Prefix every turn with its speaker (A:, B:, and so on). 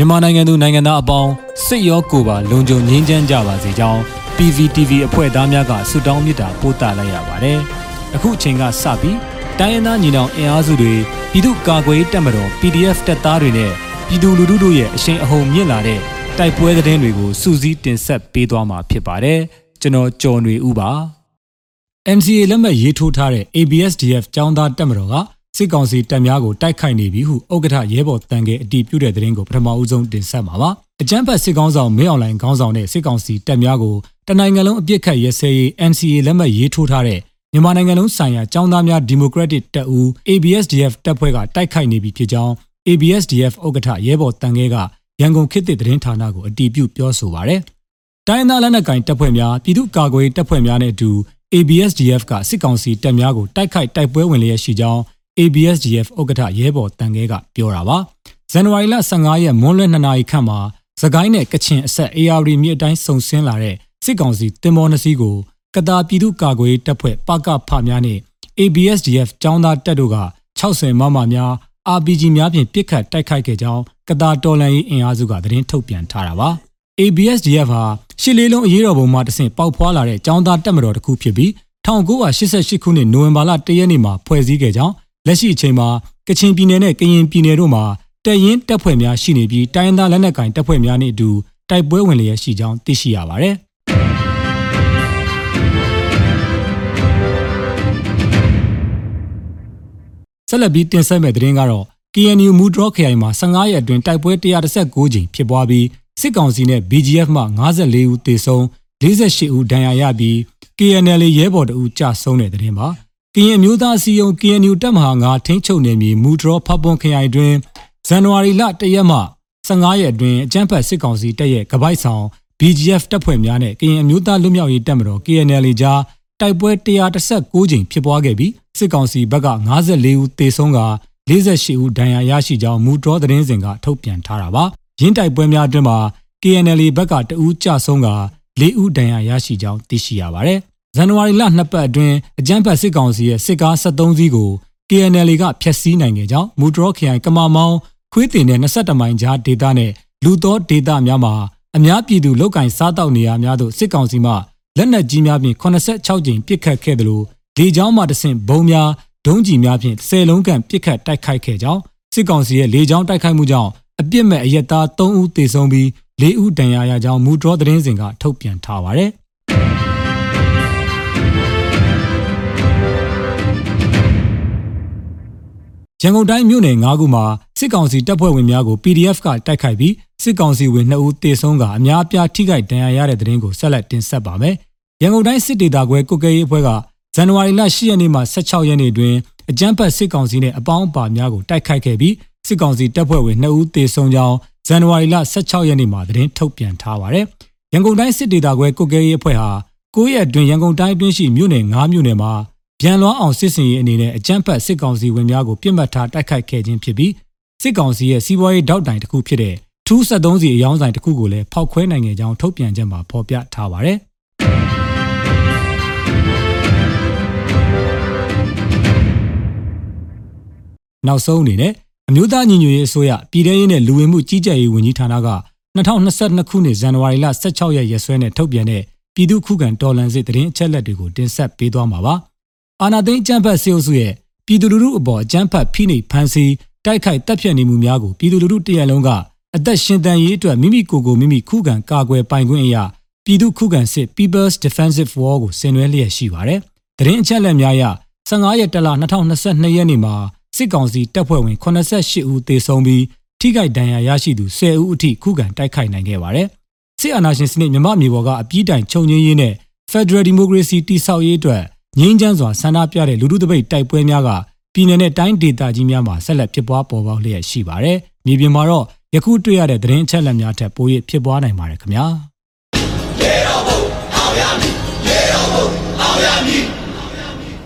A: မြန်မာနိုင်ငံသူနိုင်ငံသားအပေါင်းစိတ်ရောကိုယ်ပါလုံခြုံငြိမ်းချမ်းကြပါစေကြောင်း PVTV အဖွဲ့သားများကဆုတောင်းမေတ္တာပို့သလိုက်ရပါတယ်။အခုအချိန်ကစပြီးတိုင်းရင်းသားညီနောင်အင်အားစုတွေပြည်သူ့ကာကွယ်တပ်မတော် PDF တပ်သားတွေနဲ့ပြည်သူလူထုတို့ရဲ့အရှိန်အဟုန်မြင့်လာတဲ့တိုက်ပွဲသတင်းတွေကိုစူးစီးတင်ဆက်ပေးသွားမှာဖြစ်ပါတယ်။ကျွန်တော်ကျော်နေဦးပါ။ MCA လက်မှတ်ရေးထိုးထားတဲ့ ABSDF ចောင်းသားတပ်မတော်က စစ်ကောင်စီတပ်များကိုတိုက်ခိုက်နေပြီဟုဥက္ကဋ္ဌရဲဘော်တန်ကဲအတီးပြုတဲ့သတင်းကိုပထမဦးဆုံးတင်ဆက်မှာပါ။အကြမ်းဖက်စစ်ကောင်ဆောင်မင်းအွန်လိုင်းခေါင်းဆောင်တဲ့စစ်ကောင်စီတပ်များကိုတနိုင်ငံလုံးအပြစ်ခတ်ရဲစဲရေး NCA လက်မှတ်ရေးထိုးထားတဲ့မြန်မာနိုင်ငံလုံးဆိုင်ရာចောင်းသားများဒီမိုကရက်တစ်တပ်ဦး ABSDF တပ်ဖွဲ့ကတိုက်ခိုက်နေပြီဖြစ်ကြောင်း ABSDF ဥက္ကဋ္ဌရဲဘော်တန်ကဲကရန်ကုန်ခေတ်သစ်သတင်းဌာနကိုအတီးပြုပြောဆိုပါရယ်။တိုင်းသားလက်နက်ကိုင်တပ်ဖွဲ့များပြည်သူ့ကာကွယ်တပ်ဖွဲ့များနဲ့အတူ ABSDF ကစစ်ကောင်စီတပ်များကိုတိုက်ခိုက်တိုက်ပွဲဝင်လျက်ရှိကြောင်း ABSDF ဥက္ကဋ္ဌရဲဘော်တန်ခဲကပြောတာပါဇန်နဝါရီလ15ရက်မွန်းလွဲ2နာရီခန့်မှာသကိုင်းနဲ့ကချင်အဆက် AR မြစ်အတိုင်းစုံဆင်းလာတဲ့စစ်ကောင်စီတင်မောနှစီကိုကတာပြည်သူ့ကာကွယ်တပ်ဖွဲ့ပကဖများနဲ့ ABSDF ចောင်းသားတပ်တို့က60မမများ RPG များဖြင့်ပစ်ခတ်တိုက်ခိုက်ခဲ့ကြောင်းကတာတော်လန်ရေးအင်အားစုကသတင်းထုတ်ပြန်ထားတာပါ ABSDF ဟာရှစ်လေးလုံးအရေးတော်ပုံမှာတဆင့်ပေါက်ဖွာလာတဲ့ចောင်းသားတပ်မတော်တစ်ခုဖြစ်ပြီး1988ခုနှစ်နိုဝင်ဘာလ1ရက်နေ့မှာဖွဲ့စည်းခဲ့ကြောင်း လက်ရှိအချိန်မှာကချင်ပြည်နယ်နဲ့ကရင်ပြည်နယ်တို့မှာတပ်ရင်းတပ်ဖွဲ့များရှိနေပြီးတိုင်းဒေသလက်နက်ကိုင်တပ်ဖွဲ့များနဲ့အတူတိုက်ပွဲဝင်လျက်ရှိကြောင်းသိရှိရပါတယ်။ဆက်လက်ပြီးတင်ဆက်မယ့်သတင်းကတော့ KNU မူဒရော့ခရိုင်မှာ15ရက်အတွင်းတိုက်ပွဲ139ကြိမ်ဖြစ်ပွားပြီးစစ်ကောင်စီနဲ့ BGF မှ54ဦးသေဆုံး48ဦးဒဏ်ရာရပြီး KNL ရဲဘော်တဦးကြာဆုံးတဲ့သတင်းပါ ကရင်မျိုးသားစီယုံ KNU တပ်မဟာ9ထိန်းချုပ်နေမီမူဒရောဖပွန်ခရိုင်တွင်ဇန်နဝါရီလ1ရက်မှ15ရက်အတွင်းအကြမ်းဖက်စစ်ကောင်စီတပ်ရဲ့ကပိုက်ဆောင် BGF တပ်ဖွဲ့များနဲ့ကရင်အမျိုးသားလွတ်မြောက်ရေးတပ်မတော် KNL ကြားတိုက်ပွဲ139ကြိမ်ဖြစ်ပွားခဲ့ပြီးစစ်ကောင်စီဘက်က54ဦးသေဆုံးက48ဦးဒဏ်ရာရရှိကြောင်းမူဒရောသတင်းစဉ်ကထုတ်ပြန်ထားတာပါ။ရင်းတိုက်ပွဲများအတွင်းမှာ KNL ဘက်ကတဦးကြဆုံးက4ဦးဒဏ်ရာရရှိကြောင်းသိရှိရပါတယ်။ ဇန်နဝါရီလနှစ်ပတ်အတွင်းအကြမ်းဖက်စစ်ကောင်စီရဲ့စစ်ကား73စီးကို KNL ကဖျက်ဆီးနိုင်ခဲ့ကြောင်းမူဒရော့ခရိုင်ကမာမောင်းခွေးတင်တဲ့22မိုင်ကြားဒေသနဲ့လူသောဒေသများမှာအများပြည်သူလောက်ကင်စားတောက်နေရများသို့စစ်ကောင်စီမှလက်နက်ကြီးများဖြင့်86ကြိမ်ပစ်ခတ်ခဲ့သလိုလေကြောင်းမှတဆင့်ဘုံများဒုံးကျည်များဖြင့်10လုံးကန်ပစ်ခတ်တိုက်ခိုက်ခဲ့ကြောင်းစစ်ကောင်စီရဲ့လေကြောင်းတိုက်ခိုက်မှုကြောင့်အပြစ်မဲ့အရက်သား3ဦးသေဆုံးပြီး4ဦးဒဏ်ရာရကြောင်းမူဒရော့သတင်းစင်ကထုတ်ပြန်ထားပါတယ်။ ရန်ကုန်တိုင်းမြို့နယ်၅ခုမှာစစ်ကောင်စီတပ်ဖွဲ့ဝင်များကို PDF ကတိုက်ခိုက်ပြီးစစ်ကောင်စီဝင်2ဦးတေဆုံးကအများအပြားထိခိုက်ဒဏ်ရာရတဲ့တဲ့တင်ကိုဆက်လက်တင်ဆက်ပါမယ်။ရန်ကုန်တိုင်းစစ်ဒေသခွဲကုတ်ကဲရေးအဖွဲ့ကဇန်နဝါရီလ10ရက်နေ့မှ16ရက်နေ့တွင်အကြမ်းဖက်စစ်ကောင်စီနဲ့အပေါင်းအပါများကိုတိုက်ခိုက်ခဲ့ပြီးစစ်ကောင်စီတပ်ဖွဲ့ဝင်2ဦးတေဆုံးကြောင်းဇန်နဝါရီလ16ရက်နေ့မှာသတင်းထုတ်ပြန်ထားပါတယ်။ရန်ကုန်တိုင်းစစ်ဒေသခွဲကုတ်ကဲရေးအဖွဲ့ဟာ9ရက်တွင်ရန်ကုန်တိုင်းအတွင်းရှိမြို့နယ်9မြို့နယ်မှာ ပြန်လွှမ်းအောင်စစ်စင်ရေးအနေနဲ့အကြမ်းဖက်စစ်ကောင်စီဝင်များကိုပြစ်မှတ်ထားတိုက်ခိုက်ခဲ့ခြင်းဖြစ်ပြီးစစ်ကောင်စီရဲ့စီးပွားရေးတောက်တိုင်တစ်ခုဖြစ်တဲ့ထူး73စီအယောင်းဆိုင်တစ်ခုကိုလည်းဖောက်ခွဲနိုင်ခဲ့ကြောင်းထုတ်ပြန်ချက်မှာဖော်ပြထားပါတယ်။နောက်ဆုံးအနေနဲ့အမျိုးသားညီညွတ်ရေးအစိုးရပြည်ထရေးနဲ့လူဝင်မှုကြီးကြပ်ရေးဝန်ကြီးဌာနက2022ခုနှစ်ဇန်နဝါရီလ16ရက်ရက်စွဲနဲ့ထုတ်ပြန်တဲ့ပြည်သူ့ခုခံတော်လှန်စစ်တရင်အချက်လက်တွေကိုတင်ဆက်ပေးသွားမှာပါ။ အာနာသိန်းအကြမ်းဖက်စေအုပ်စုရဲ့ပြည်သူလူထုအပေါ်အကြမ်းဖက်ဖိနှိပ်ဖန်ဆီးတိုက်ခိုက်တပ်ဖြတ်နေမှုများကိုပြည်သူလူထုတရက်လုံးကအသက်ရှင်သန်ရေးအတွက်မိမိကိုယ်ကိုမိမိခုခံကာကွယ်ပိုင်ခွင့်အရာပြည်သူခုခံစစ် People's Defensive War ကိုဆင်နွှဲလျက်ရှိပါတယ်။တရင်အချက်လက်များအရ15ရက်တလ2022ရက်နေ့မှာစစ်ကောင်စီတပ်ဖွဲ့ဝင်88ဦးသေဆုံးပြီးထိခိုက်ဒဏ်ရာရရှိသူ10ဦးအထိခုခံတိုက်ခိုက်နိုင်ခဲ့ပါတယ်။စစ်အာဏာရှင်စနစ်မြမမြေပေါ်ကအပြည့်တိုင်ချုပ်ငြင်းရေးနဲ့ Federal Democracy တိဆောက်ရေးအတွက် ငြိမ်းချမ်းစွာဆန္ဒပြတဲ့လူထုတပိတ်တိုက်ပွဲများကပြည်내နဲ့တိုင်းဒေသကြီးများမှာဆက်လက်ဖြစ်ပွားပေါ်ပေါက်လျက်ရှိပါတယ်။မြေပြင်မှာတော့ယခုတွေ့ရတဲ့သတင်းအချက်အလက်များထက်ပို၍ဖြစ်ပွားနိုင်ပါတယ်ခင်ဗျာ။ရေတော်ဘုံအောင်ရမည်ရေတော်ဘုံအောင်ရမည်